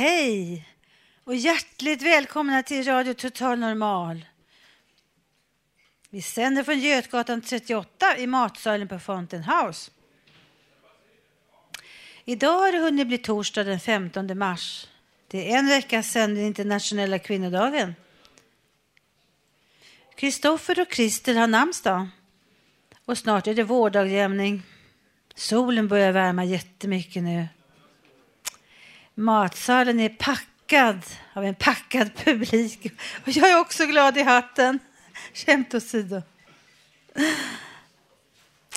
Hej och hjärtligt välkomna till Radio Total Normal. Vi sänder från Götgatan 38 i matsalen på Fountain House. Idag har det hunnit bli torsdag den 15 mars. Det är en vecka sedan den internationella kvinnodagen. Kristoffer och Kristel har namnsdag. Och snart är det vårdagjämning. Solen börjar värma jättemycket nu. Matsalen är packad av en packad publik. Och jag är också glad i hatten. Skämt åsido.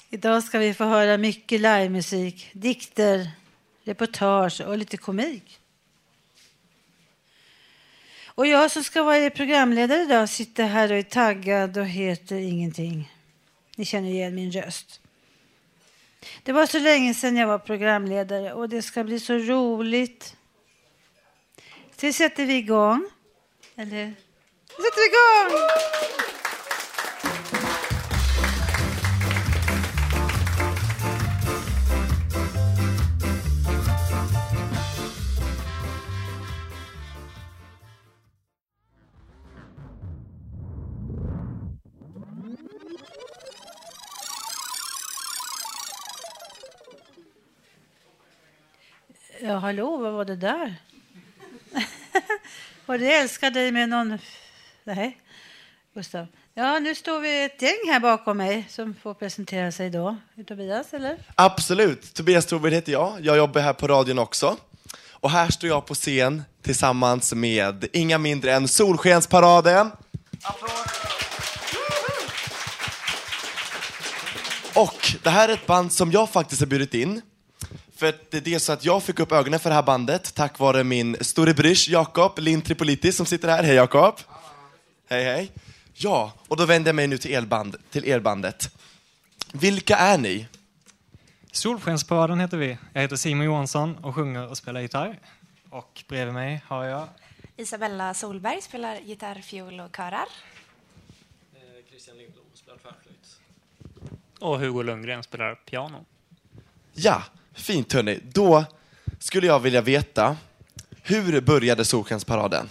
Idag ska vi få höra mycket livemusik, dikter, reportage och lite komik. Och jag som ska vara er programledare idag sitter här och är taggad och heter ingenting. Ni känner igen min röst. Det var så länge sedan jag var programledare och det ska bli så roligt. Så sätter vi igång. Eller? Nu sätter vi igång! Hallå, vad var det där? var det älskar dig med någon... Nej, Gustav. Ja, nu står vi ett gäng här bakom mig som får presentera sig då. Tobias, eller? Absolut. Tobias Trovid heter jag. Jag jobbar här på radion också. Och här står jag på scen tillsammans med inga mindre än Solskensparaden. Och det här är ett band som jag faktiskt har bjudit in. För det är så att jag fick upp ögonen för det här bandet tack vare min storebrors Jakob Lind Tripolitis som sitter här. Hej Jakob! Hej hej! Ja, och då vänder jag mig nu till, elband, till er bandet. Vilka är ni? Solskensparaden heter vi. Jag heter Simon Johansson och sjunger och spelar gitarr. Och bredvid mig har jag... Isabella Solberg spelar gitarr, fiol och körar. Christian Lindblom spelar tvärflöjt. Och Hugo Lundgren spelar piano. Ja, fint hörni. Då skulle jag vilja veta, hur började Solskensparaden?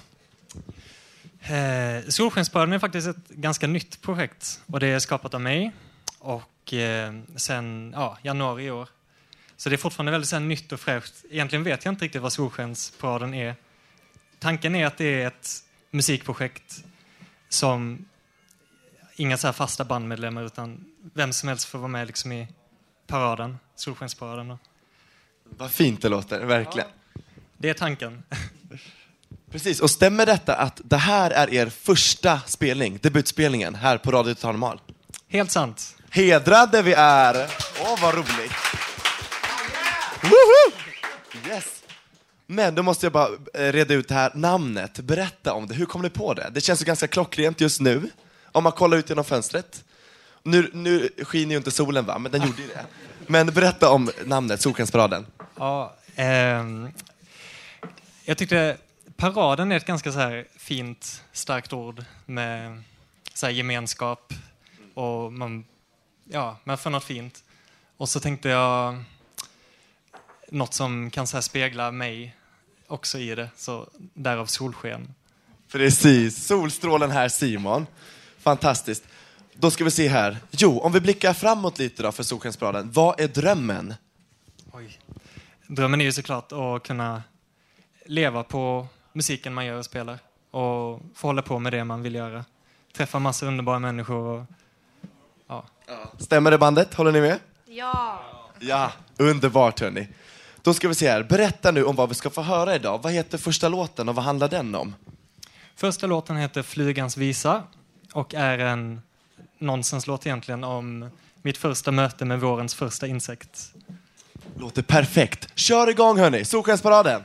Eh, Solskensparaden är faktiskt ett ganska nytt projekt och det är skapat av mig och eh, sen ja, januari i år. Så det är fortfarande väldigt så här, nytt och fräscht. Egentligen vet jag inte riktigt vad Solskensparaden är. Tanken är att det är ett musikprojekt som inga så här fasta bandmedlemmar utan vem som helst får vara med liksom i paraden, Solskensparaden. Då. Vad fint det låter, verkligen. Det är tanken. Precis, och stämmer detta att det här är er första spelning, debutspelningen, här på Radio Total? Helt sant. Hedrade vi är! Åh, vad roligt! Woho! Yes! Men då måste jag bara eh, reda ut det här namnet. Berätta om det. Hur kom ni på det? Det känns ju ganska klockrent just nu. Om man kollar ut genom fönstret. Nu, nu skiner ju inte solen va, men den gjorde ju det. Men berätta om namnet, Solskensparaden. Ja, ehm, jag tyckte paraden är ett ganska så här fint, starkt ord med så här gemenskap och man, ja, man får något fint. Och så tänkte jag något som kan så här spegla mig också i det, så därav solsken. Precis, solstrålen här Simon. Fantastiskt. Då ska vi se här. Jo, om vi blickar framåt lite då för Solskensparaden. Vad är drömmen? Drömmen är ju såklart att kunna leva på musiken man gör och spelar och få hålla på med det man vill göra. Träffa massa underbara människor och ja. Stämmer det bandet? Håller ni med? Ja. Ja, underbart hörni. Då ska vi se här. Berätta nu om vad vi ska få höra idag. Vad heter första låten och vad handlar den om? Första låten heter Flygans visa och är en nonsenslåt egentligen om mitt första möte med vårens första insekt. Låter perfekt. Kör igång hörni, Solskensparaden!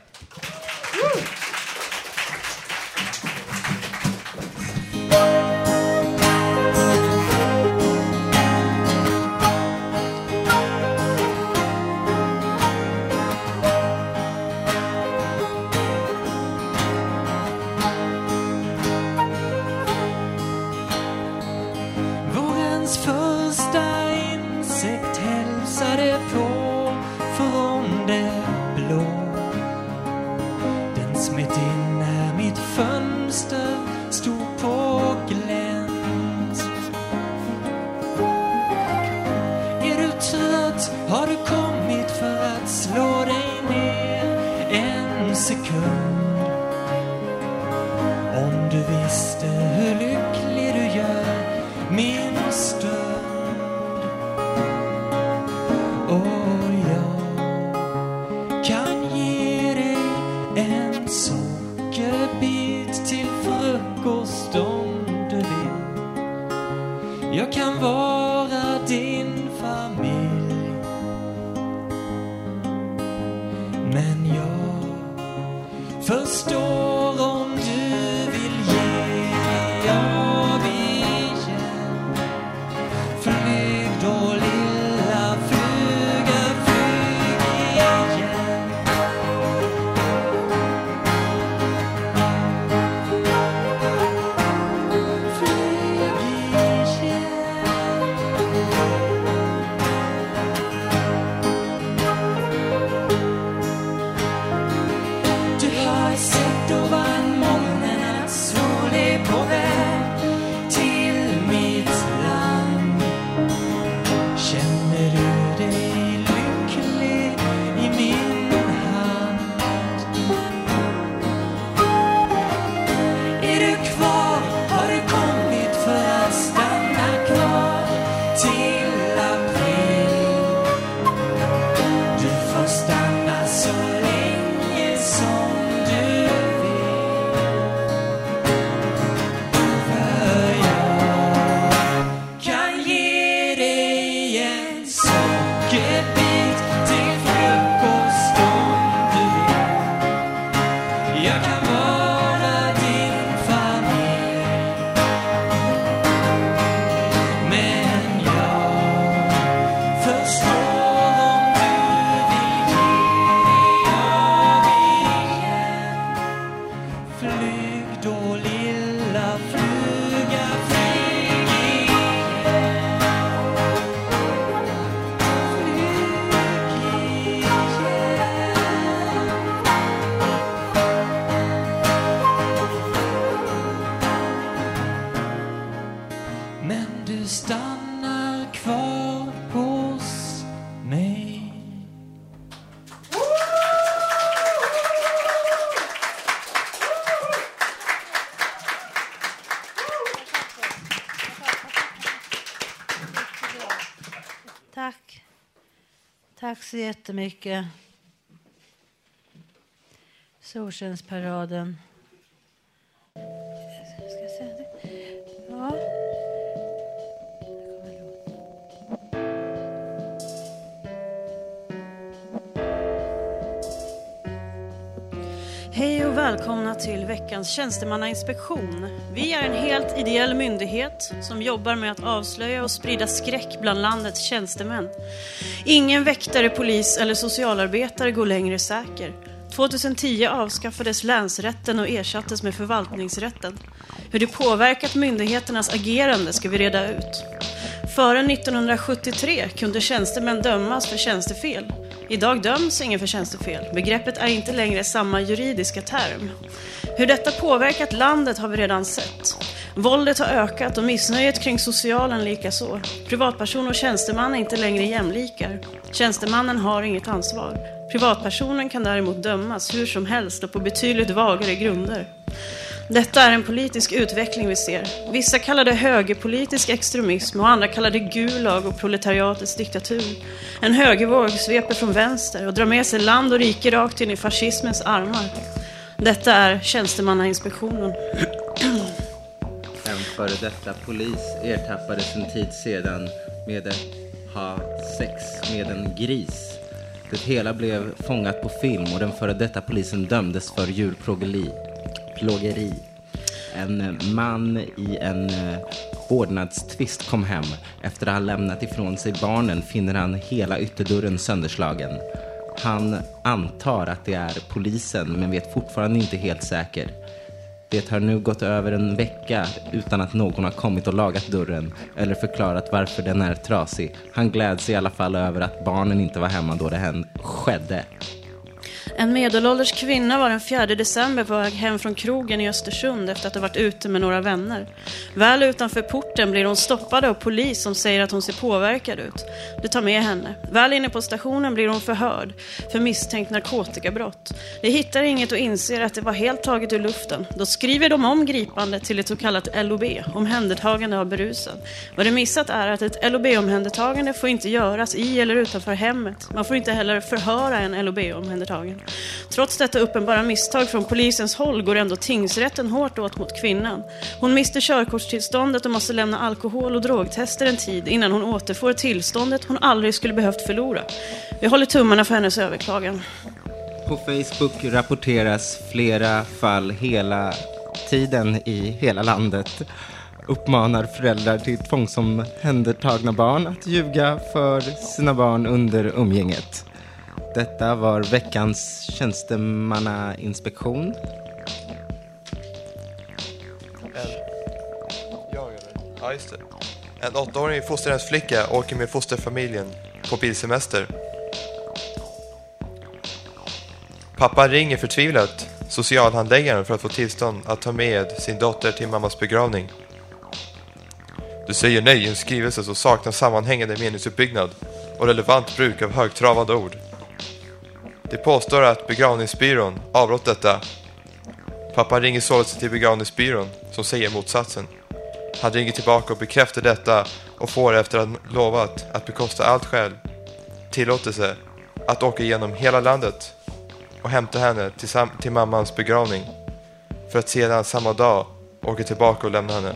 Jättemycket. Solskensparaden. Välkomna till veckans tjänstemannainspektion. Vi är en helt ideell myndighet som jobbar med att avslöja och sprida skräck bland landets tjänstemän. Ingen väktare, polis eller socialarbetare går längre säker. 2010 avskaffades länsrätten och ersattes med förvaltningsrätten. Hur det påverkat myndigheternas agerande ska vi reda ut. Före 1973 kunde tjänstemän dömas för tjänstefel. Idag döms ingen för tjänstefel. Begreppet är inte längre samma juridiska term. Hur detta påverkat landet har vi redan sett. Våldet har ökat och missnöjet kring socialen likaså. Privatperson och tjänsteman är inte längre jämlikar. Tjänstemannen har inget ansvar. Privatpersonen kan däremot dömas hur som helst och på betydligt vagare grunder. Detta är en politisk utveckling vi ser. Vissa kallar det högerpolitisk extremism och andra kallar det Gulag och proletariatets diktatur. En högervåg sveper från vänster och drar med sig land och rike rakt in i fascismens armar. Detta är tjänstemannainspektionen. En före detta polis ertappades en tid sedan med att ha sex med en gris. Det hela blev fångat på film och den före detta polisen dömdes för djurplågeri. Plågeri. En eh, man i en eh, vårdnadstvist kom hem. Efter att ha lämnat ifrån sig barnen finner han hela ytterdörren sönderslagen. Han antar att det är polisen men vet fortfarande inte helt säker. Det har nu gått över en vecka utan att någon har kommit och lagat dörren eller förklarat varför den är trasig. Han gläds i alla fall över att barnen inte var hemma då det hände, skedde. En medelålders kvinna var den 4 december på väg hem från krogen i Östersund efter att ha varit ute med några vänner. Väl utanför porten blir hon stoppad av polis som säger att hon ser påverkad ut. De tar med henne. Väl inne på stationen blir hon förhörd för misstänkt narkotikabrott. De hittar inget och inser att det var helt taget ur luften. Då skriver de om gripandet till ett så kallat LOB, omhändertagande av berusad. Vad de missat är att ett LOB-omhändertagande får inte göras i eller utanför hemmet. Man får inte heller förhöra en LOB-omhändertagen. Trots detta uppenbara misstag från polisens håll går ändå tingsrätten hårt åt mot kvinnan. Hon mister körkortstillståndet och måste lämna alkohol och drogtester en tid innan hon återfår tillståndet hon aldrig skulle behövt förlora. Vi håller tummarna för hennes överklagan. På Facebook rapporteras flera fall hela tiden i hela landet. Uppmanar föräldrar till tvångsomhändertagna barn att ljuga för sina barn under umgänget. Detta var veckans tjänstemannainspektion. Jag eller? Ja, just det. En åttaårig fosterhemsflicka åker med fosterfamiljen på bilsemester. Pappa ringer förtvivlat socialhandläggaren för att få tillstånd att ta med sin dotter till mammas begravning. Du säger nej i en skrivelse som saknar sammanhängande meningsuppbyggnad och relevant bruk av högtravande ord. De påstår att begravningsbyrån avrått detta. Pappa ringer således till begravningsbyrån som säger motsatsen. Han ringer tillbaka och bekräftar detta och får efter att ha lovat att bekosta allt själv tillåtelse att åka igenom hela landet och hämta henne till, till mammans begravning för att sedan samma dag åka tillbaka och lämna henne.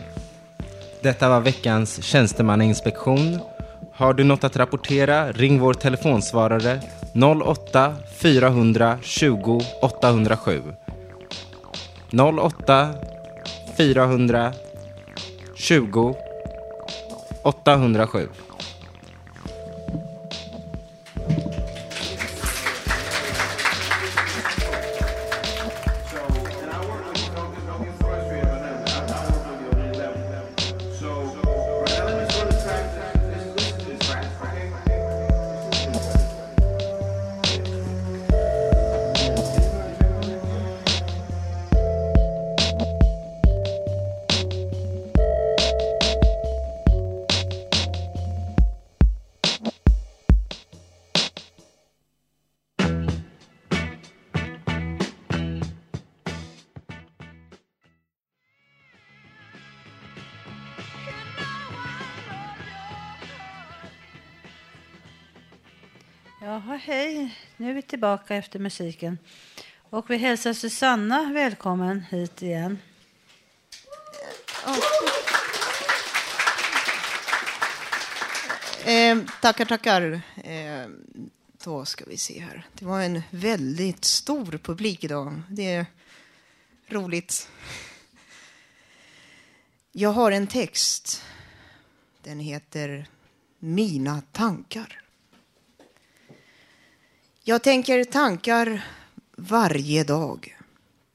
Detta var veckans tjänstemannainspektion. Har du något att rapportera, ring vår telefonsvarare 08 400 20 807. 08 400 20 807. Tillbaka efter musiken. Och vi hälsar Susanna välkommen hit igen. Eh, tackar, tackar. Eh, då ska vi se här. Det var en väldigt stor publik idag. Det är roligt. Jag har en text. Den heter Mina tankar. Jag tänker tankar varje dag.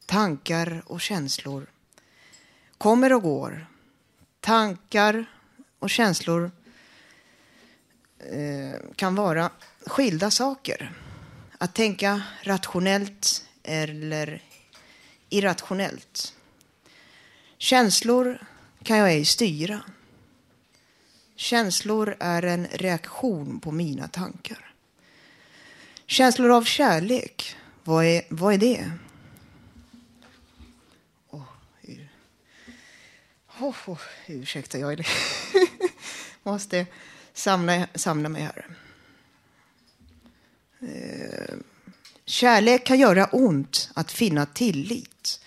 Tankar och känslor kommer och går. Tankar och känslor eh, kan vara skilda saker. Att tänka rationellt eller irrationellt. Känslor kan jag ej styra. Känslor är en reaktion på mina tankar. Känslor av kärlek, vad är, vad är det? Oh, ur- oh, oh, ursäkta, jag är måste samla, samla mig här. Eh, Kärlek kan göra ont att finna tillit.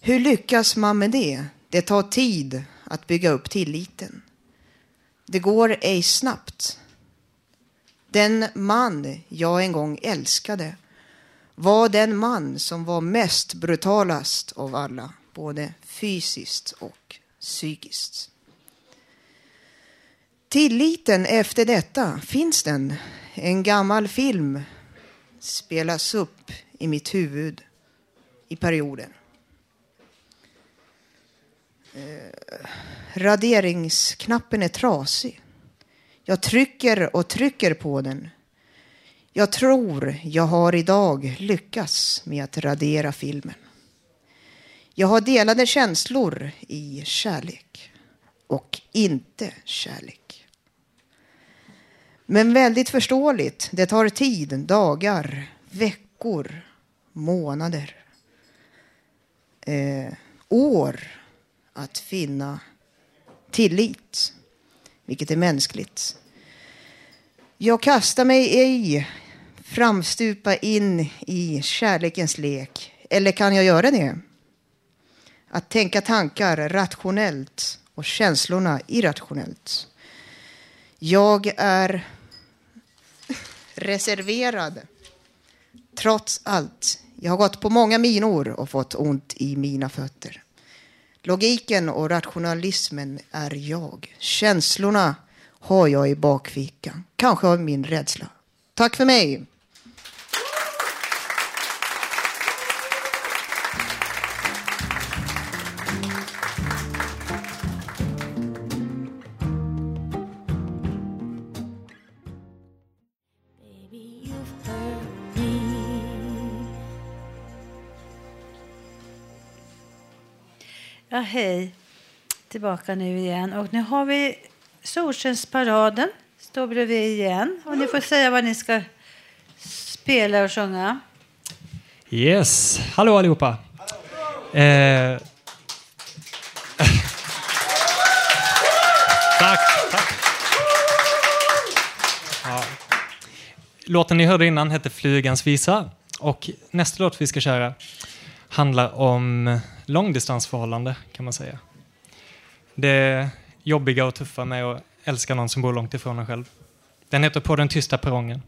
Hur lyckas man med det? Det tar tid att bygga upp tilliten. Det går ej snabbt. Den man jag en gång älskade var den man som var mest brutalast av alla, både fysiskt och psykiskt. Tilliten efter detta, finns den? En gammal film spelas upp i mitt huvud i perioden. Eh, raderingsknappen är trasig. Jag trycker och trycker på den. Jag tror jag har idag lyckats med att radera filmen. Jag har delade känslor i kärlek och inte kärlek. Men väldigt förståeligt. Det tar tid, dagar, veckor, månader, eh, år att finna tillit, vilket är mänskligt. Jag kastar mig ej framstupa in i kärlekens lek. Eller kan jag göra det? Att tänka tankar rationellt och känslorna irrationellt. Jag är reserverad. Trots allt. Jag har gått på många minor och fått ont i mina fötter. Logiken och rationalismen är jag. Känslorna har jag i bakfickan. Kanske av min rädsla. Tack för mig. Ja, hej. Tillbaka nu igen. Och nu har vi Solskensparaden. Står bredvid igen. Och ni får säga vad ni ska spela och sjunga. Yes, hallå allihopa. Eh... tack, tack. Ja. Låten ni hörde innan hette Flygans visa och nästa låt vi ska köra handlar om långdistansförhållande kan man säga. Det jobbiga och tuffa med att älska någon som bor långt ifrån en själv. Den heter På den tysta perrongen.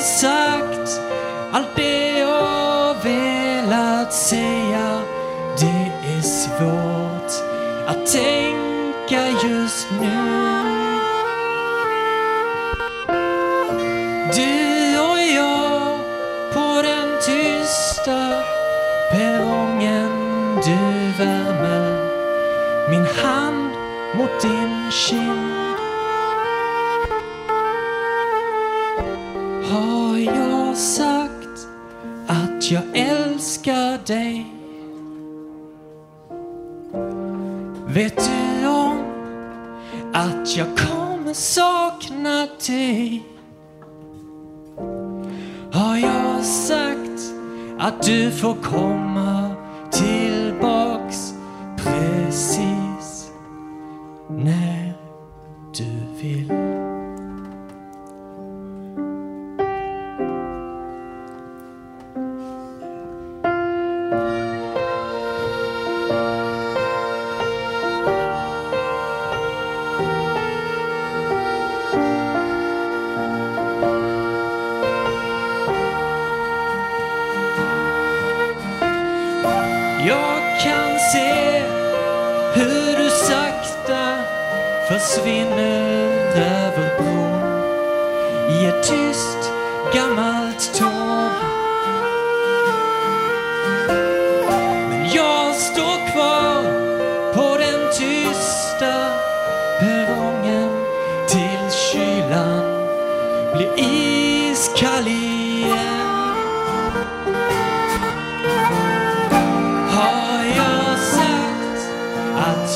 Sagt allt det jag velat säga. Det är svårt att tänka att du får komma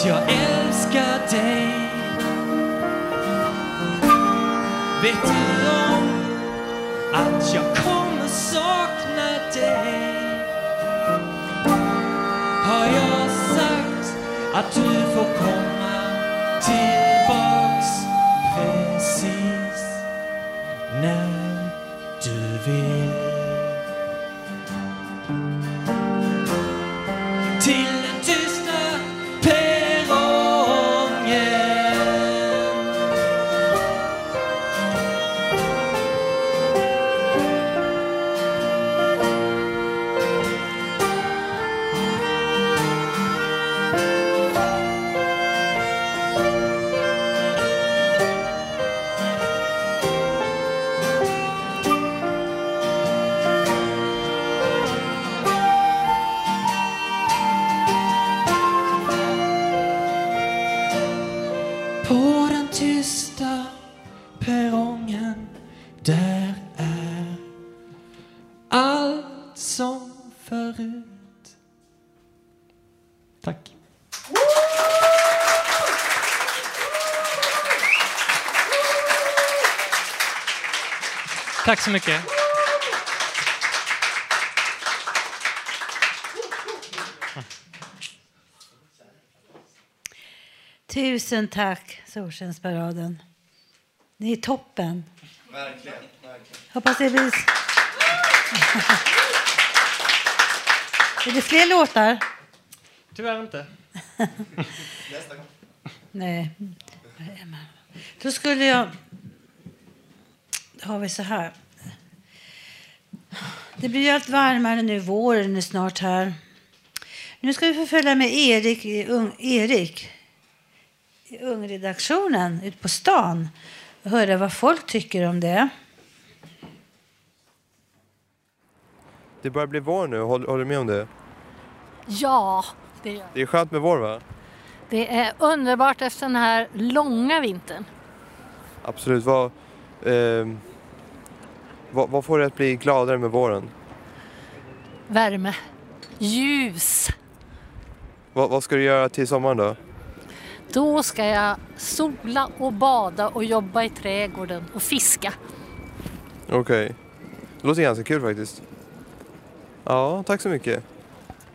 att jag älskar dig? Vet du om att jag kommer sakna dig? Har jag sagt att du får komma tillbaks precis när du vill? Tack så mycket. Tusen tack, Solskensparaden. Ni är toppen. Verkligen. verkligen. Hoppas det blir... Är det fler låtar? Tyvärr inte. Nästa gång. Nej. Då skulle jag... Har vi så här. Det blir allt varmare nu. Våren är snart här. Nu ska vi få följa med Erik i ung, Erik i ungredaktionen ute på stan och höra vad folk tycker om det. Det börjar bli vår nu, håller, håller du med om det? Ja, det gör Det är skönt med vår va? det. är underbart efter den här långa vintern. Absolut. Vad, ehm, vad, vad får dig att bli gladare med våren? Värme, ljus. Vad, vad ska du göra till sommaren då? Då ska jag sola och bada och jobba i trädgården och fiska. Okej. Det låter ganska kul faktiskt. Ja, tack så mycket.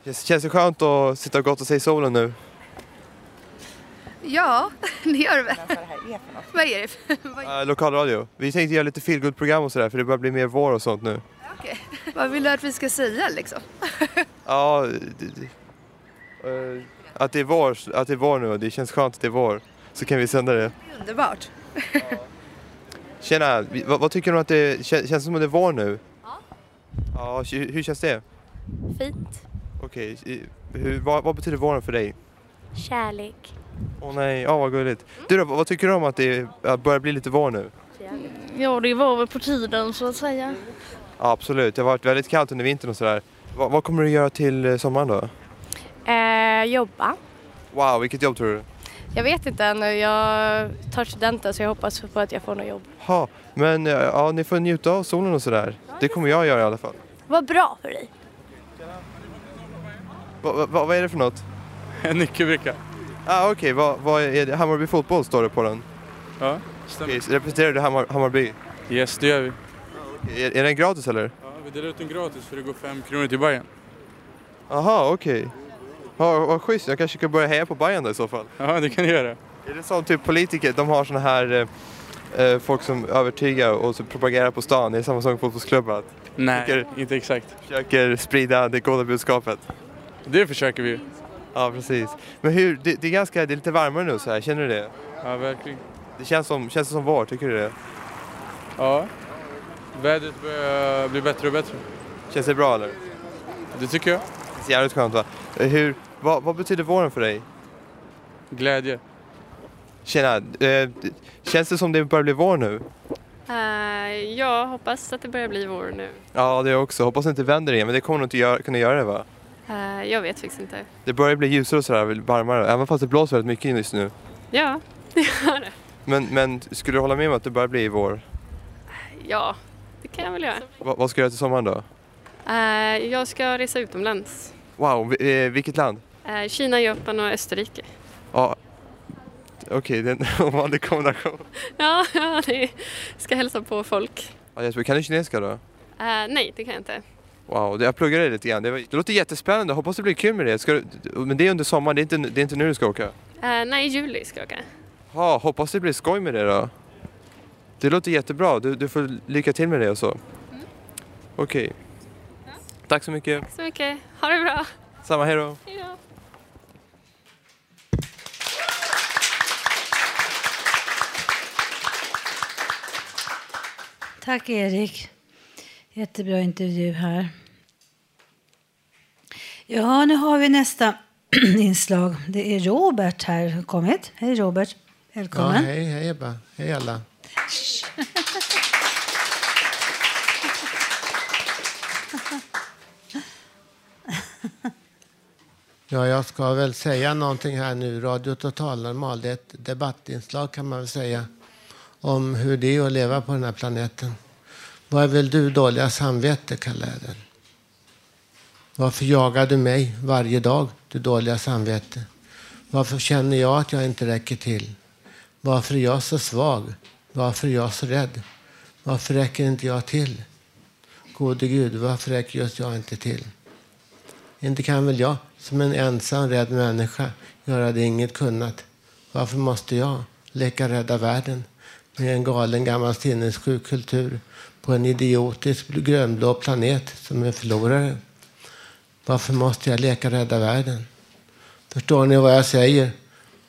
Känns, känns det skönt att sitta och se solen nu? Ja, det gör det väl. Vad är det för... Äh, lokalradio. Vi tänkte göra lite feelgood-program och sådär för det börjar bli mer vår och sånt nu. Okej. Vad vill du att vi ska säga liksom? Ja, det, det, eh, att, det är vår, att det är vår nu och det känns skönt att det är vår. Så kan vi sända det. Underbart. Tjena, vad, vad tycker du att det kän- känns som att det är vår nu? Ja. Ja, hur, hur känns det? Fint. Okej, hur, vad, vad betyder våren för dig? Kärlek. Åh nej, ja vad gulligt. Du då, vad tycker du om att det börjar bli lite vår nu? Ja, det var väl på tiden så att säga. Ja, absolut, det har varit väldigt kallt under vintern och sådär. Vad, vad kommer du göra till eh, sommaren då? Eh, jobba. Wow, vilket jobb tror du? Jag vet inte ännu. Jag tar studenten så jag hoppas på att jag får något jobb. Ha, men eh, ja, ni får njuta av solen och sådär. Det kommer jag göra i alla fall. Vad bra för dig. Va, va, va, vad är det för något? En nyckelbricka. Ah, Okej, vad, vad är det? Hammarby fotboll står det på den. Ja, stämmer. Så representerar du Hammar, Hammarby? Yes, det gör vi. Är, är den gratis eller? Ja, vi delar ut den gratis för det går fem kronor till Bayern. Aha, okej. Ja, vad schysst, jag kanske ska börja heja på Bayern då i så fall. Ja, det kan du göra. Är det som typ politiker, de har såna här eh, eh, folk som övertygar och så propagerar på stan, är det samma sak med fotbollsklubbar? Nej, Försöker- inte exakt. Försöker sprida det goda budskapet. Det försöker vi. Ja, precis. Men hur, det, det är ganska, det är lite varmare nu så här, känner du det? Ja, verkligen. Det känns som, känns det som vår, tycker du det? Ja. Vädret börjar bli bättre och bättre. Känns det bra eller? Det tycker jag. Det känns jävligt skönt va? Hur, vad, vad betyder våren för dig? Glädje. Tjena, eh, känns det som det börjar bli vår nu? Eh, jag hoppas att det börjar bli vår nu. Ja, det också. Hoppas det inte vänder igen, men det kommer nog inte göra, kunna göra det va? Eh, jag vet faktiskt inte. Det börjar bli ljusare och sådär, varmare, även fast det blåser väldigt mycket just nu. Ja, det gör det. Men, men skulle du hålla med om att det börjar bli vår? Ja, det kan jag väl göra. Va, vad ska du göra till sommaren då? Eh, jag ska resa utomlands. Wow, eh, vilket land? Kina, Japan och Österrike. Ja, okej, det är en ovanlig kombination. Ja, ja det ska hälsa på folk. Ja, Jesper, kan du kinesiska då? Nej, det kan jag inte. Wow, det- jag pluggar det lite grann. Det, var- det låter jättespännande, hoppas det blir kul med det. Ska du, men det är under sommaren, det är, inte, det är inte nu du ska åka? Eh, nej, i juli ska jag åka. Ja, hoppas det blir skoj med det då. Det låter jättebra, du, du får lycka till med det och så. Okej. Tack så mycket. Så mycket. Ha det bra. Samma, hej då. Hej då. Tack Erik. Jättebra intervju här. Ja, nu har vi nästa inslag. Det är Robert här kommit. Hej Robert. Ja, Välkommen. hej, hej Ebba. Hej alla. Ja, jag ska väl säga någonting här nu. Radio Total Normal, det är ett debattinslag kan man väl säga om hur det är att leva på den här planeten. Vad är väl du dåliga samvete, kallar jag den. Varför jagar du mig varje dag, du dåliga samvete? Varför känner jag att jag inte räcker till? Varför är jag så svag? Varför är jag så rädd? Varför räcker inte jag till? Gode Gud, varför räcker just jag inte till? Inte kan väl jag, som en ensam rädd människa, göra det inget kunnat. Varför måste jag leka rädda världen med en galen gammal sinnessjuk kultur på en idiotisk grönblå planet som är förlorare? Varför måste jag leka rädda världen? Förstår ni vad jag säger?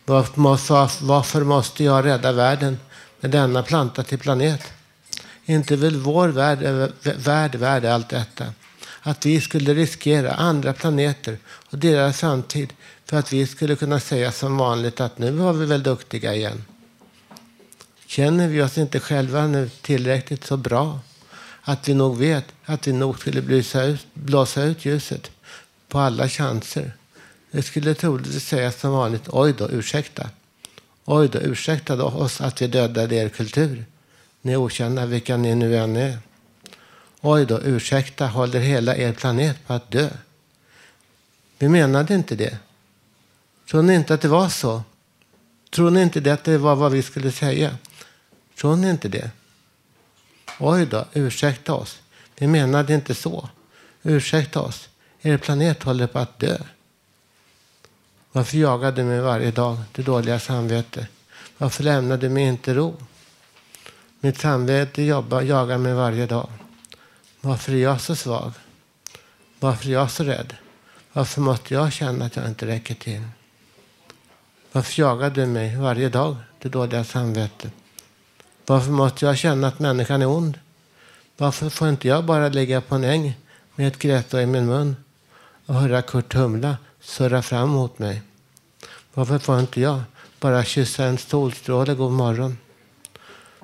Varför måste, varför måste jag rädda världen med denna planta till planet? Inte väl vår värld, värld värd allt detta? Att vi skulle riskera andra planeter och deras framtid för att vi skulle kunna säga som vanligt att nu var vi väl duktiga igen. Känner vi oss inte själva nu tillräckligt så bra att vi nog vet att vi nog skulle blåsa ut, blåsa ut ljuset på alla chanser? Det skulle troligtvis säga som vanligt, oj då, ursäkta. Oj då, ursäkta då oss att vi dödade er kultur. Ni okända vilka ni nu än är. Oj då, ursäkta, håller hela er planet på att dö? Vi menade inte det. Tror ni inte att det var så? Tror ni inte det att det var vad vi skulle säga? Tror ni inte det? Oj då, ursäkta oss. Vi menade inte så. Ursäkta oss. Er planet håller på att dö. Varför jagade du mig varje dag, det dåliga samvete? Varför lämnade du mig inte ro? Mitt samvete jobbar, jagar mig varje dag. Varför är jag så svag? Varför är jag så rädd? Varför måste jag känna att jag inte räcker till? Varför jagar du mig varje dag, det dåliga samvetet? Varför måste jag känna att människan är ond? Varför får inte jag bara ligga på en äng med ett gräta i min mun och höra Kurt Humla surra fram mot mig? Varför får inte jag bara kyssa en solstråle god morgon?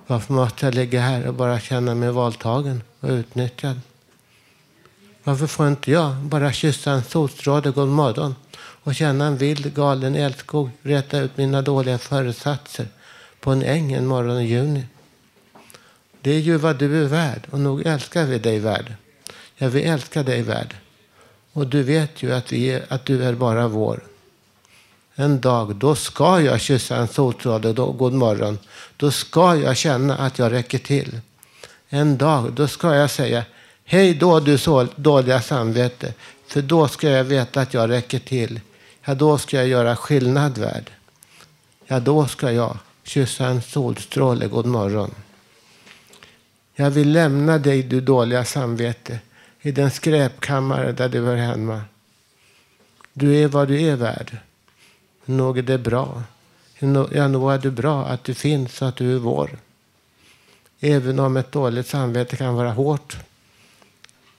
Varför måste jag ligga här och bara känna mig våldtagen och utnyttjad? Varför får inte jag bara kyssa en solstråle god morgon och känna en vild galen älskog rätta ut mina dåliga föresatser på en äng en morgon i juni? Det är ju vad du är värd och nog älskar vi dig värd. Ja, vi älskar dig värd. Och du vet ju att, vi är, att du är bara vår. En dag, då ska jag kyssa en solstråle då, god morgon. Då ska jag känna att jag räcker till. En dag, då ska jag säga hej då du så dåliga samvete. För då ska jag veta att jag räcker till. Ja, då ska jag göra skillnad värd. Ja, då ska jag kyssa en solstråle god morgon. Jag vill lämna dig, du dåliga samvete, i den skräpkammare där du hör hemma. Du är vad du är värd. Nog är det bra. Ja, nog är det bra att du finns och att du är vår. Även om ett dåligt samvete kan vara hårt.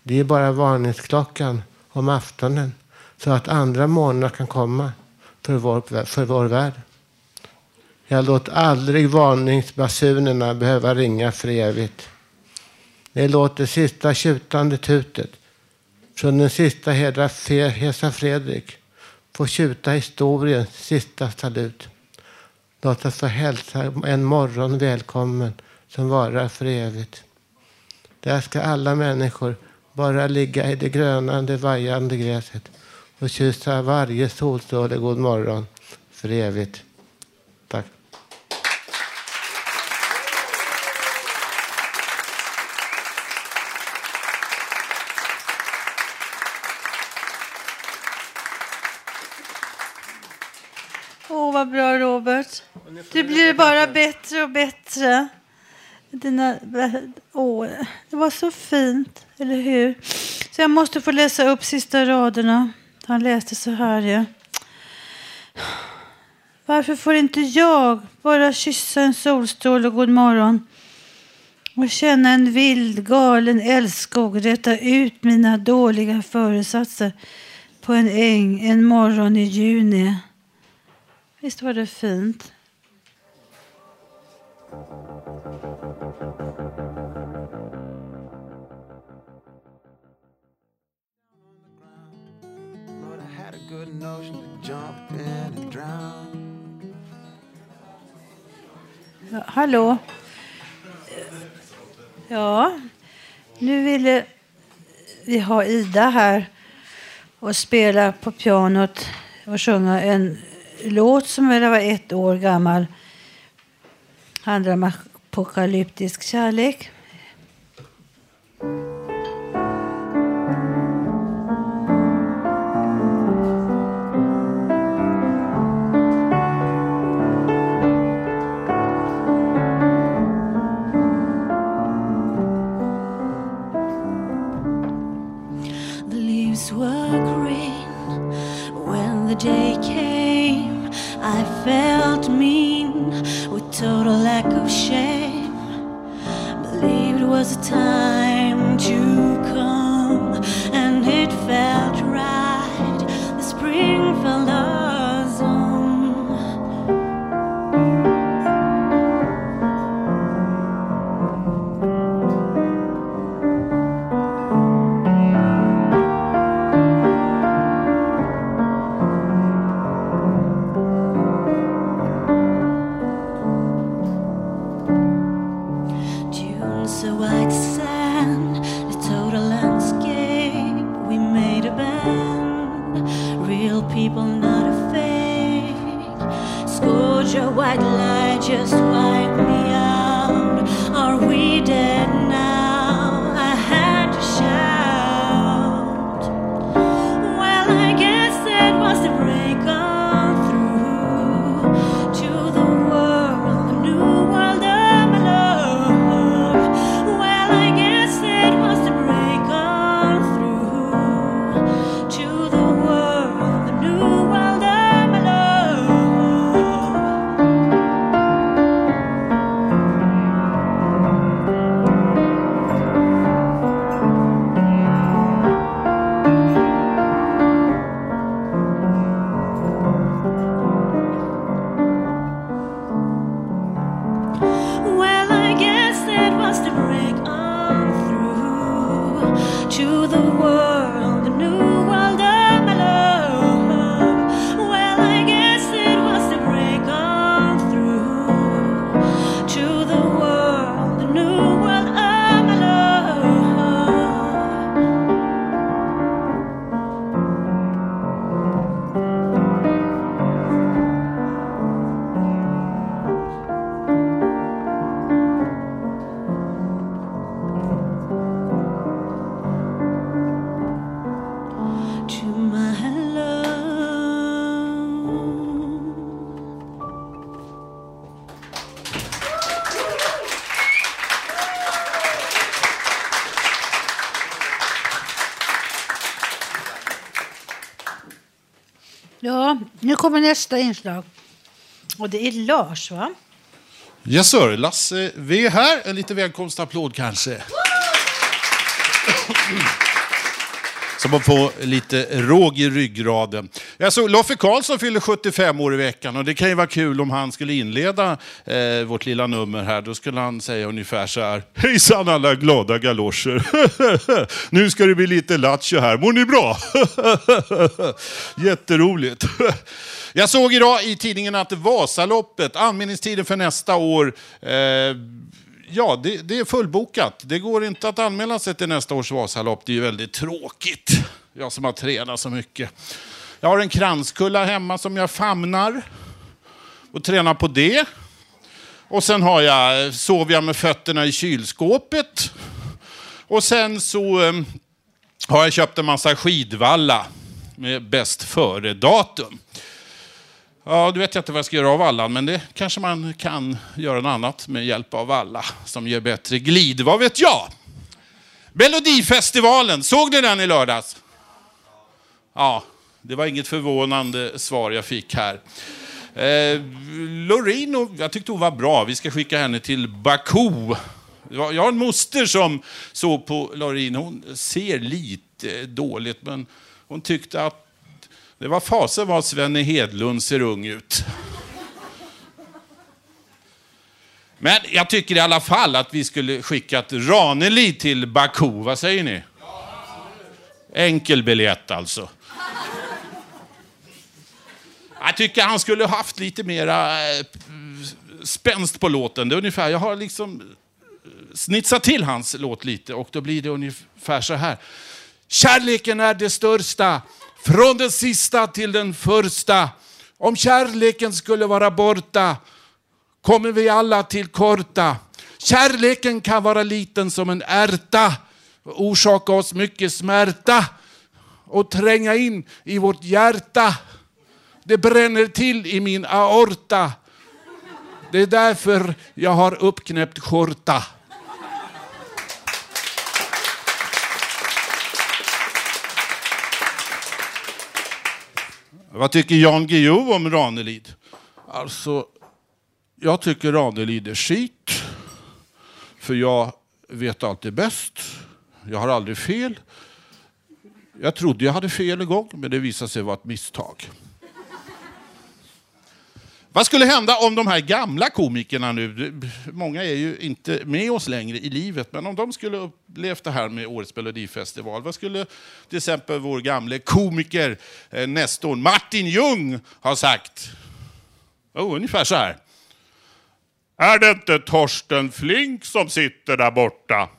Det är bara varningsklockan om aftonen så att andra morgnar kan komma för vår, för vår värld. Jag låt aldrig varningsbasunerna behöva ringa för evigt. Det låter sista tjutande tutet från den sista hedra Hesa Fredrik få tjuta historiens sista salut. Låt oss få hälsa en morgon välkommen som varar för evigt. Där ska alla människor bara ligga i det grönande, vajande gräset och kyssa varje solstråle god morgon för evigt. Tack. Åh, vad bra Robert. Du blir bara bättre och bättre. Dina, åh, det var så fint, eller hur? Så jag måste få läsa upp sista raderna. Han läste så här. Ja. Varför får inte jag bara kyssa en solstråle god morgon och känna en vild, galen älskog rätta ut mina dåliga föresatser på en äng en morgon i juni? Visst var det fint? Ja, hallå? Ja, nu ville vi ha Ida här och spela på pianot och sjunga en låt som väl var ett år gammal. Handlar om apokalyptisk kärlek. Kommer nästa inslag. Och det är Lars, va? Yes sir, Lasse V här. En liten välkomstapplåd kanske. Så man får lite råg i ryggraden. Jag såg Loffe Karlsson fyller 75 år i veckan och det kan ju vara kul om han skulle inleda eh, vårt lilla nummer här. Då skulle han säga ungefär så här. Hejsan alla glada galoscher. nu ska det bli lite lattjo här. Mår ni bra? Jätteroligt. Jag såg idag i tidningen att Vasaloppet, anmälningstiden för nästa år, eh, ja, det, det, är fullbokat. Det går inte att anmäla sig till nästa års Vasalopp. Det är ju väldigt tråkigt. Jag som har tränat så mycket. Jag har en kranskulla hemma som jag famnar och tränar på det. Och sen har jag, sover jag med fötterna i kylskåpet. Och sen så eh, har jag köpt en massa skidvalla med bäst före-datum. Ja, du vet jag inte vad jag ska göra av vallan, men det kanske man kan göra något annat med hjälp av valla som ger bättre glid. Vad vet jag? Melodifestivalen, såg ni den i lördags? Ja, det var inget förvånande svar jag fick här. Eh, Loreen, jag tyckte hon var bra. Vi ska skicka henne till Baku. Jag har en moster som såg på Loreen. Hon ser lite dåligt, men hon tyckte att det var fasen vad Svenne Hedlund ser ung ut. Men jag tycker i alla fall att vi skulle skickat Raneli till Baku. Vad säger ni? Enkel biljett alltså. Jag tycker han skulle ha haft lite mera eh, spänst på låten. Det är ungefär, jag har liksom eh, snitsat till hans låt lite och då blir det ungefär så här. Kärleken är det största från den sista till den första. Om kärleken skulle vara borta kommer vi alla till korta. Kärleken kan vara liten som en ärta, orsaka oss mycket smärta och tränga in i vårt hjärta. Det bränner till i min aorta. Det är därför jag har uppknäppt skjorta. Vad tycker Jan Guillou om Ranelid? Alltså, jag tycker Ranelid är skit. För jag vet alltid bäst. Jag har aldrig fel. Jag trodde jag hade fel en gång, men det visade sig vara ett misstag. Vad skulle hända om de här gamla komikerna nu, många är ju inte med oss längre i livet, men om de skulle upplevt det här med årets melodifestival, vad skulle till exempel vår gamle komiker, eh, nästorn Martin Ljung ha sagt? Oh, ungefär så här. Är det inte Torsten Flink som sitter där borta?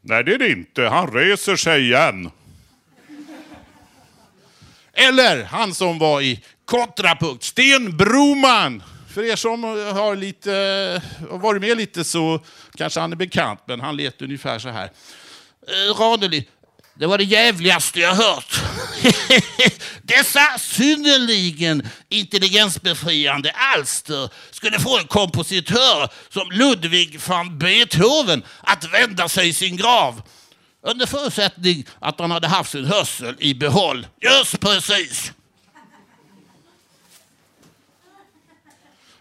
Nej, det är det inte. Han reser sig igen. Eller han som var i Kontrapunkt, Sten Broman. För er som har lite, varit med lite så kanske han är bekant, men han lät ungefär så här. Eh, Ranelid, det var det jävligaste jag hört. Dessa synnerligen intelligensbefriande alster skulle få en kompositör som Ludwig van Beethoven att vända sig i sin grav. Under förutsättning att han hade haft sin hörsel i behåll. Just precis.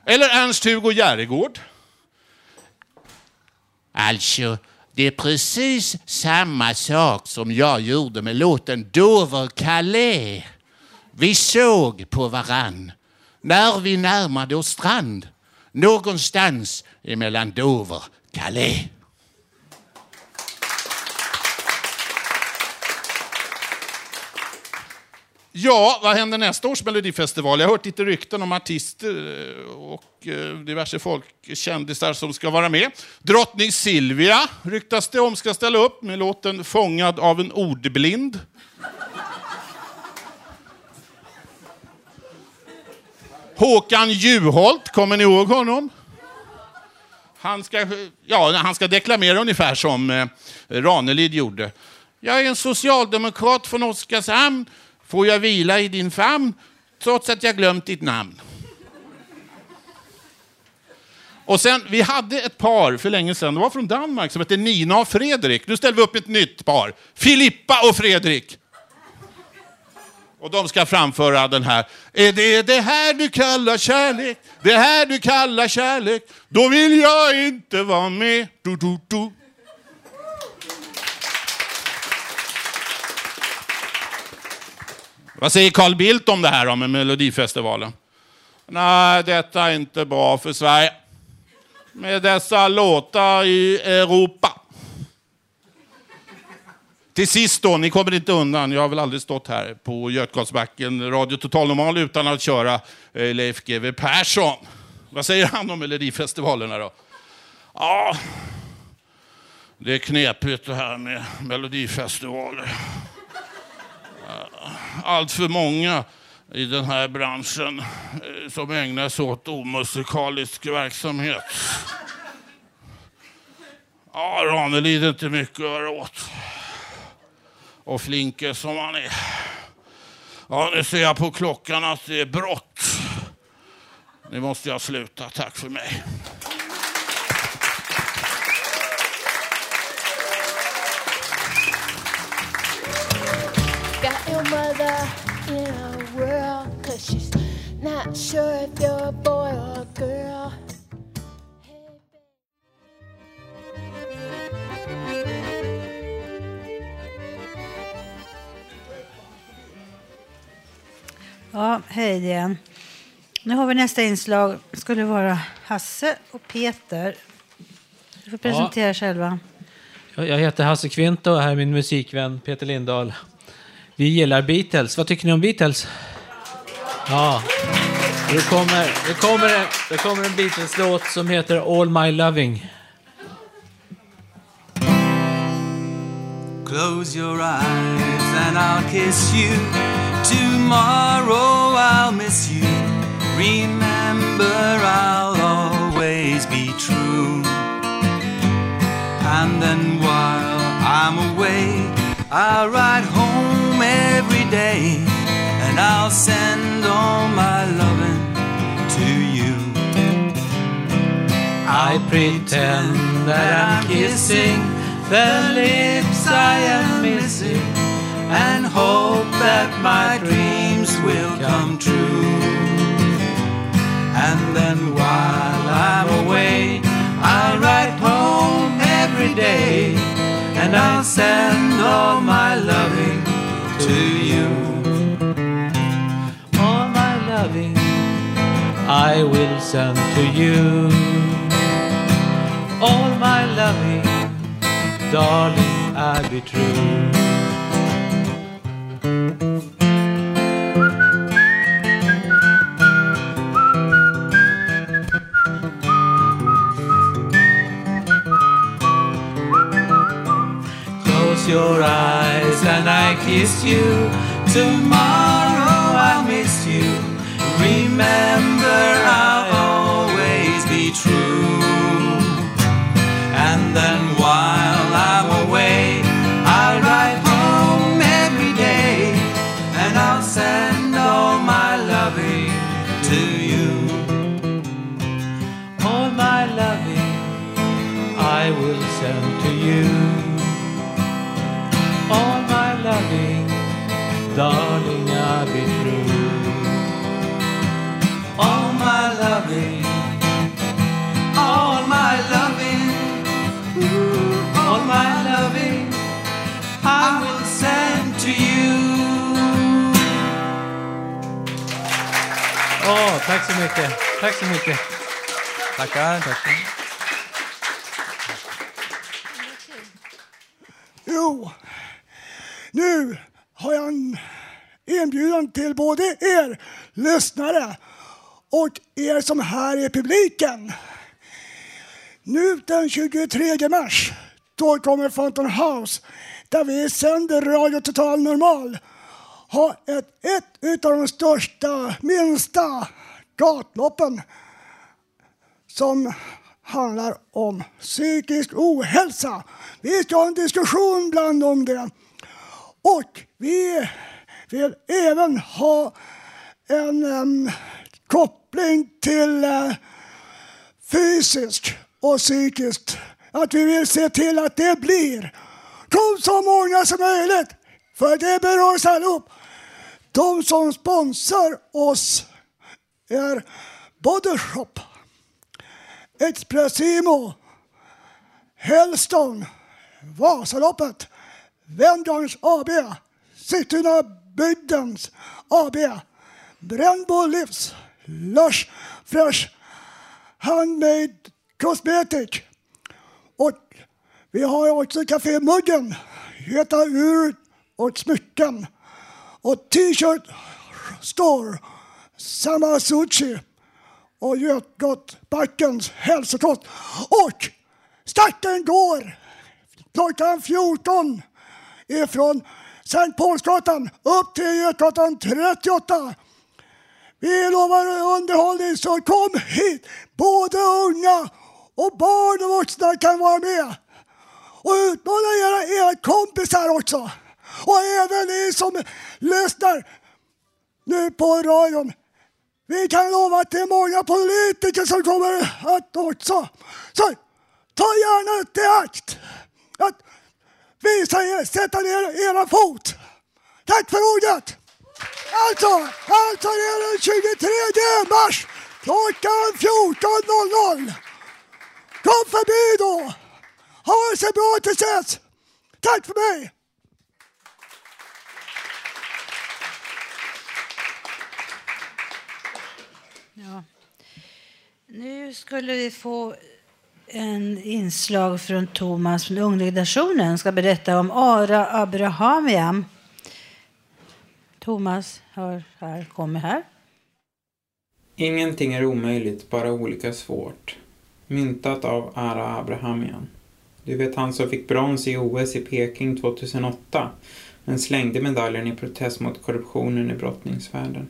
Eller Ernst-Hugo Järegård. Alltså, det är precis samma sak som jag gjorde med låten Dover-Calais. Vi såg på varann när vi närmade oss strand. Någonstans emellan Dover-Calais. Ja, vad händer nästa års melodifestival? Jag har hört lite rykten om artister eh, och eh, diverse folkkändisar som ska vara med. Drottning Silvia ryktas det om ska ställa upp med låten Fångad av en ordblind. Håkan Juholt, kommer ni ihåg honom? Han ska, ja, han ska deklamera ungefär som eh, Ranelid gjorde. Jag är en socialdemokrat från Oskarshamn Får jag vila i din famn trots att jag glömt ditt namn? Och sen, vi hade ett par för länge sedan, det var från Danmark, som hette Nina och Fredrik. Nu ställer vi upp ett nytt par. Filippa och Fredrik. Och de ska framföra den här. Är det det här du kallar kärlek? Det här du kallar kärlek? Då vill jag inte vara med. Du, du, du. Vad säger Carl Bildt om det här då med Melodifestivalen? Nej, detta är inte bra för Sverige. Med dessa låtar i Europa. Till sist då, ni kommer inte undan. Jag har väl aldrig stått här på Götgatsbacken, Radio Total Normal utan att köra eh, Leif GW Persson. Vad säger han om Melodifestivalerna då? Ja, det är knepigt det här med Melodifestivaler. Allt för många i den här branschen eh, som ägnar sig åt omusikalisk verksamhet. Ja, Ranelid är inte mycket att göra åt. Och flinke som han är. Ja, nu ser jag på klockan att det är brott. Nu måste jag sluta. Tack för mig. Mother in a whirl, cause she's not sure if you're a boy or a girl. Ja, hej igen. Nu har vi nästa inslag. Det skulle vara Hasse och Peter. Du får presentera er själva. Jag heter Hasse Kvint och här är min musikvän Peter Lindahl. Vi gillar Beatles. Vad tycker ni om Beatles? Ja. Det kommer, det kommer, en, det kommer en Beatles-låt som heter All My Loving. Close your eyes and I'll kiss you. Tomorrow I'll miss you. Remember, I'll always be true. And then while I'm away, I'll ride home day. And I'll send all my loving to you. I pretend that I'm kissing the lips I am missing and hope that my dreams will come true. And then while I'm away, I'll write home every day, and I'll send all my loving to you. All my loving I will send to you. All my loving, darling, I'll be true. Close your eyes and I kiss you. Tomorrow I'll miss you. Remember, I'll always be true. And then while I'm away, I'll write home every day. And I'll send all my loving to you. All my loving I will send to you. Darling, I'll be true. All my loving, all my loving, ooh, all my loving, I will send to you. Åh, tack så mycket. Tack så mycket. Tackar, tackar. Jo, nu har jag en inbjudan till både er lyssnare och er som är här i publiken. Nu den 23 mars, då kommer Fountain House där vi sänder Radio Total Normal ha ett, ett av de största, minsta gatloppen som handlar om psykisk ohälsa. Vi ska ha en diskussion bland om det. Och vi vill även ha en em, koppling till uh, fysiskt och psykiskt. Att vi vill se till att det blir. Kom så många som möjligt, för det berör oss allihop. De som sponsrar oss är Body Shop, Expressimo, Hellstone, Vasaloppet, Vemdalens AB, Sigtuna Bygdens AB, Brännbo Livs, Lush Fresh, Handmade Cosmetic och vi har också Café Muggen, Heta Ur och Smycken. Och T-shirt Store, Samasuchi och Götgatbackens hälsokost. Och starten går klockan 14 ifrån Sankt Paulsgatan upp till Götgatan 38. Vi lovar underhållning så kom hit! Både unga och barn och vuxna kan vara med. Och utmana era, era kompisar också. Och även ni som lyssnar nu på radion. Vi kan lova att det är många politiker som kommer att också. Så ta gärna till akt att visa er, sätta ner era fot. Tack för ordet! Alltså, alltså det är den 23 mars klockan 14.00. Kom förbi då! Ha det så bra tills dess! Tack för mig! Ja. Nu skulle vi få en inslag från Thomas från Ungredaktionen ska berätta om Ara Abrahamiam. Thomas har här, kommer här. Ingenting är omöjligt, bara olika svårt. Myntat av Ara Abrahamian. Du vet han som fick brons i OS i Peking 2008 men slängde medaljen i protest mot korruptionen i brottningsvärlden.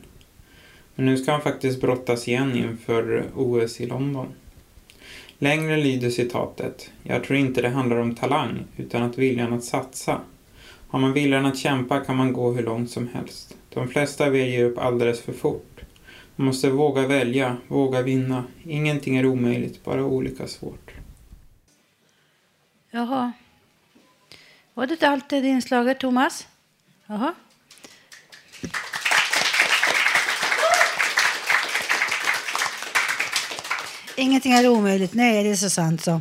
Men nu ska han faktiskt brottas igen inför OS i London. Längre lyder citatet. Jag tror inte det handlar om talang, utan att viljan att satsa. Har man viljan att kämpa kan man gå hur långt som helst. De flesta vill ge upp alldeles för fort. Man måste våga välja, våga vinna. Ingenting är omöjligt, bara olika svårt. Jaha. Var det allt det inslaget, Thomas? Jaha. Ingenting är omöjligt. Nej, det är så sant så.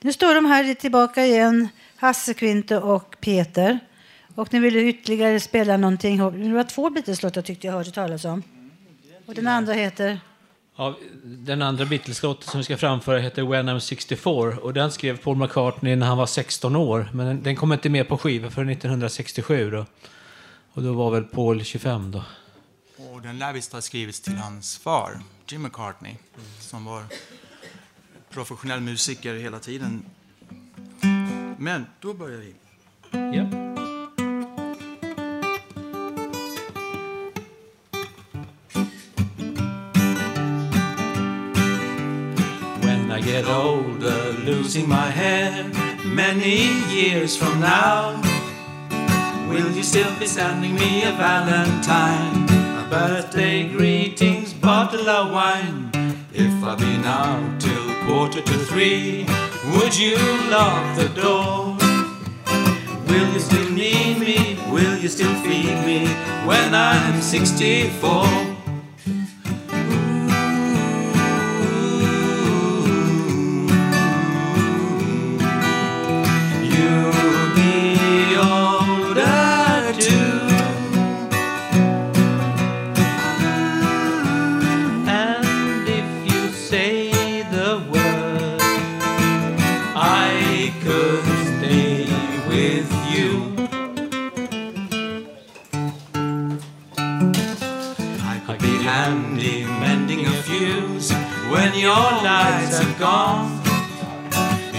Nu står de här tillbaka igen, Hasse Kvinte och Peter. Och ni ville ytterligare spela någonting. Det var två Beatles-låtar tyckte jag hörde talas om. Och den andra heter? Ja, den andra Beatles-låten som vi ska framföra heter When I'm 64 och den skrev Paul McCartney när han var 16 år. Men den, den kom inte med på skiva förrän 1967 då. Och då var väl Paul 25 då. Och den lär visst ha skrivits till hans far, Jim McCartney, som var professionell musiker hela tiden. Men då börjar vi. When I get older, losing my hair many years from now, will you still be sending me a valentine, birthday greetings, bottle of wine? If I've been out till quarter to three, would you lock the door? Will you still need me? Will you still feed me when I'm 64? Mending a fuse when your lights are gone.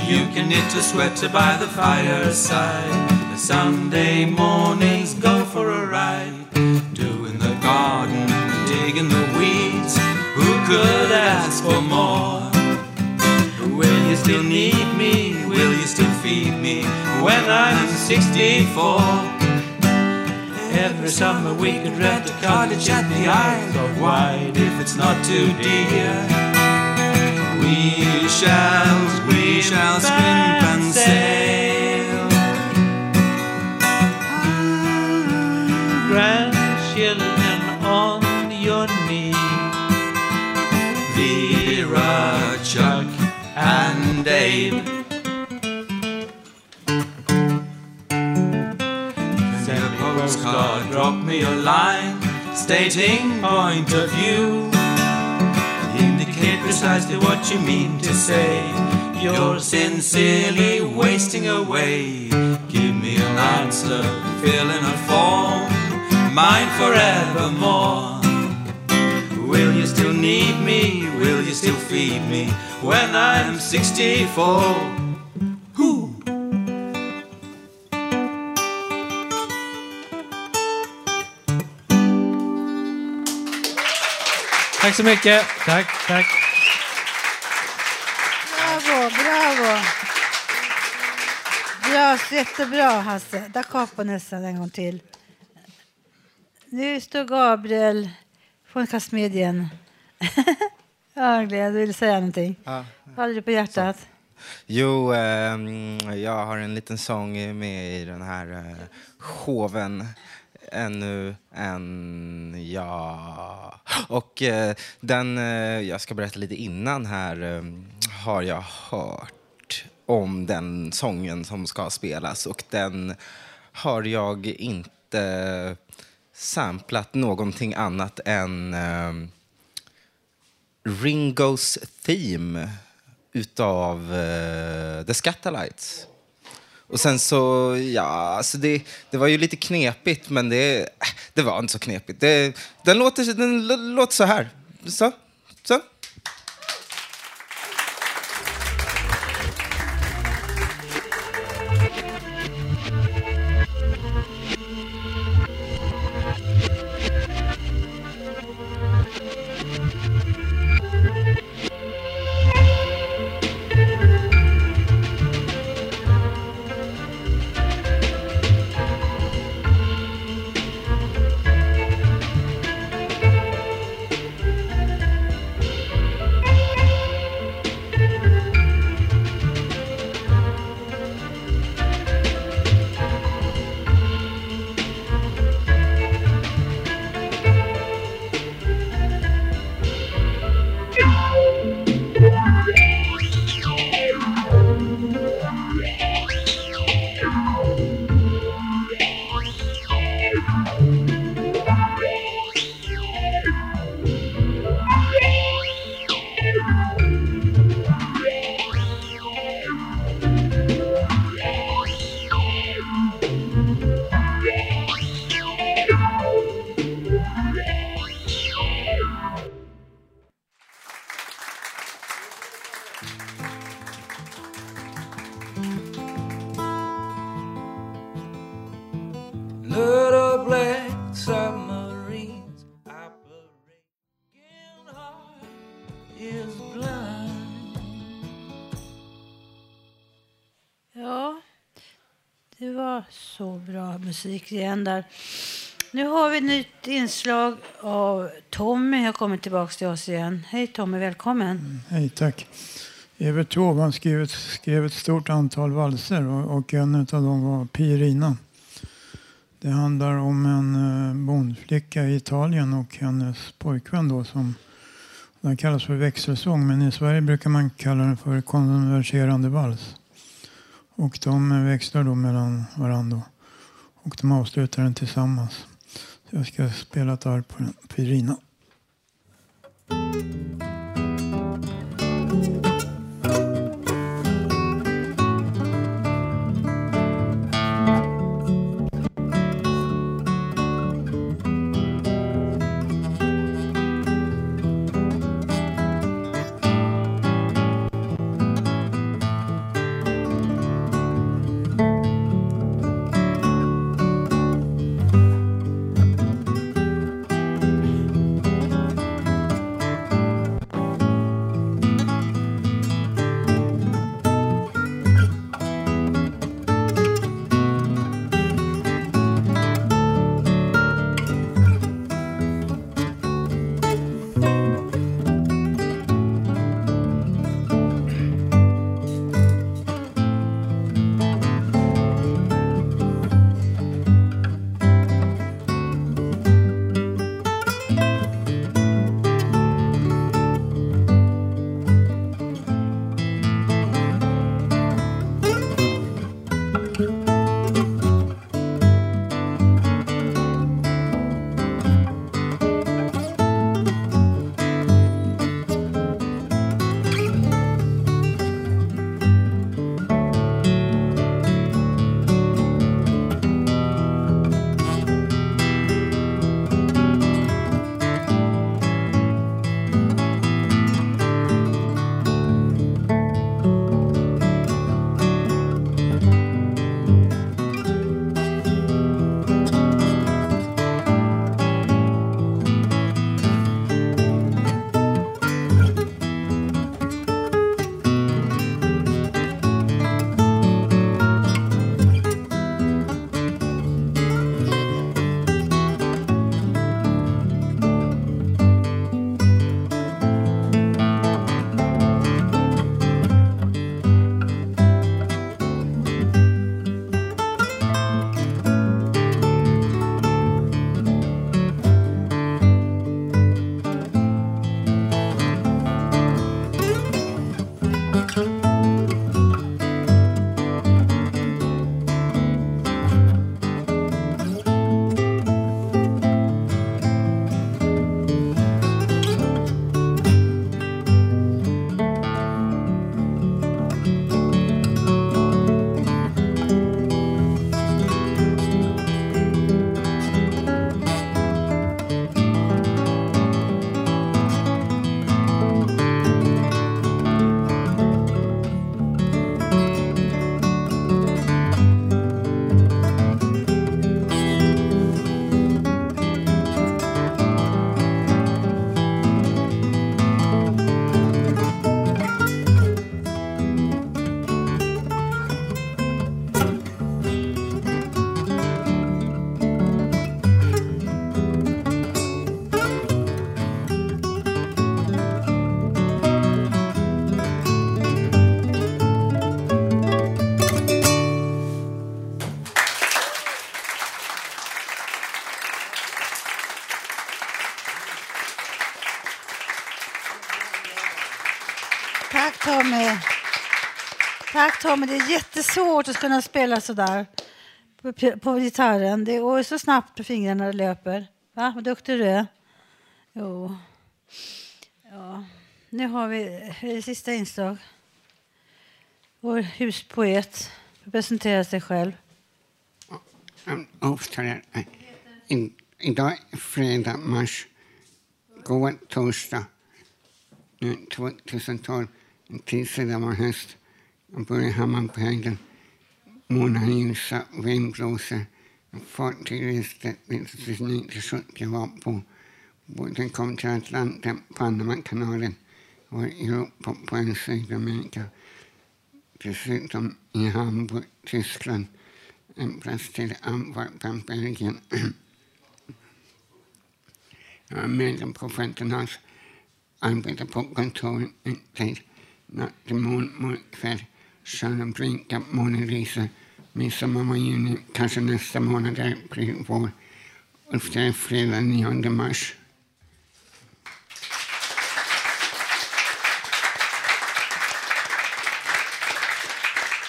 You can knit a sweater by the fireside. The Sunday mornings go for a ride. Doing the garden, digging the weeds. Who could ask for more? Will you still need me? Will you still feed me when I'm 64? Every summer we could rent a cottage at the Isle of Wight if it's not too dear. We shall, we shall scrimp and sail. Grandchildren on your knee. Vera, Chuck, and Abe. Postcard, drop me a line stating point of view. Indicate precisely what you mean to say. You're sincerely wasting away. Give me an answer, fill in a form, mine forevermore. Will you still need me? Will you still feed me when I'm 64? Tack så mycket. Tack, tack. Bravo, bravo. Bra, jättebra Hasse. Där kapar nästan en gång till. Nu står Gabriel från Kastmedien. ja, Glenn, du vill säga någonting? Ja. Vad hade du på hjärtat? Jo, ehm, jag har en liten sång med i den här eh, showen. Ännu en ja. Och eh, den, eh, jag ska berätta lite innan här, eh, har jag hört om den sången som ska spelas och den har jag inte samplat någonting annat än eh, Ringos Theme utav uh, The Scatterlights. Och sen så, ja, alltså det, det var ju lite knepigt, men det, äh, det var inte så knepigt. Det, den, låter, den låter så här. Så, så. Ja, det var så bra musik igen där. Nu har vi ett nytt inslag av Tommy. Jag kommer tillbaka till oss igen. Hej Tommy, välkommen. Mm, hej, tack. Evert Taube skrev ett, skrev ett stort antal valser och, och en av dem var Pirina. Det handlar om en eh, bondflicka i Italien och hennes pojkvän då som den kallas för växelsång men i Sverige brukar man kalla den för konverserande vals. Och de växlar då mellan varandra och de avslutar den tillsammans. Jag ska spela ett arr på den, Pirina. Tommy, det är jättesvårt att kunna spela så där på, på gitarren. Det går så snabbt på fingrarna det löper. Va? Vad duktig du är. Jo. Ja. Nu har vi eh, det sista inslag. Vår huspoet presenterar presentera sig själv. Mm, I, idag är fredag, mars. God torsdag. Nu 2012. En tid sedan var höst. I vind blåser. Fartygsregister 1970 var på. Båten kom till Atlanten, Panamakanalen och Europa på en Sydamerika. Dessutom i Hamburg, Tyskland. En till Antwerpen, Belgien. Jag är medlem på Fountain Arbetar på kontor en tid. Natt till morgon, kväll. Kör en drinka, Mona Midsommar var juni, kanske nästa månad är april, vår. Och är fredag 9 mars.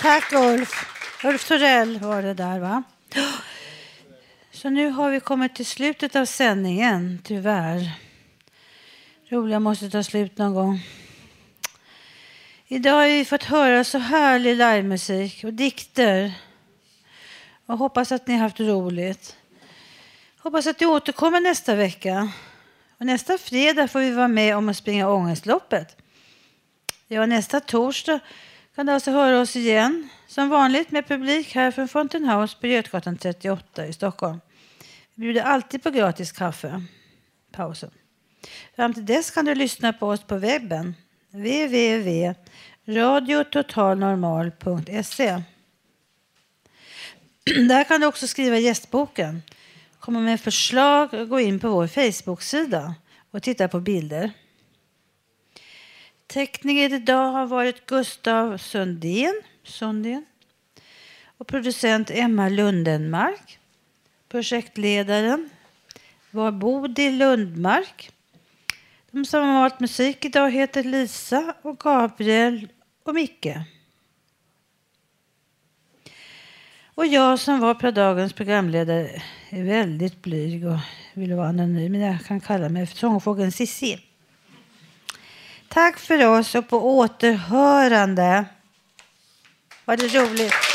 Tack Ulf. Ulf Torell var det där va? Så nu har vi kommit till slutet av sändningen, tyvärr. Roliga måste ta slut någon gång. Idag har vi fått höra så härlig livemusik och dikter. Och hoppas att ni har haft roligt. Hoppas att ni återkommer nästa vecka. Och nästa fredag får vi vara med om att springa Ångestloppet. Ja, nästa torsdag kan du alltså höra oss igen. Som vanligt med publik här från Fountain House på Götgatan 38 i Stockholm. Vi bjuder alltid på gratis kaffe. Pausen. Fram till dess kan du lyssna på oss på webben www.radiototalnormal.se Där kan du också skriva gästboken, komma med förslag och gå in på vår Facebook-sida och titta på bilder. Tekniker idag har varit Gustav Sundén, Sundén och producent Emma Lundenmark. Projektledaren var Bodil Lundmark. De som har valt musik idag heter Lisa och Gabriel och Micke. Och jag som var på dagens programledare är väldigt blyg och vill vara anonym, men jag kan kalla mig för sångfågeln Cissi. Tack för oss och på återhörande. Var det roligt?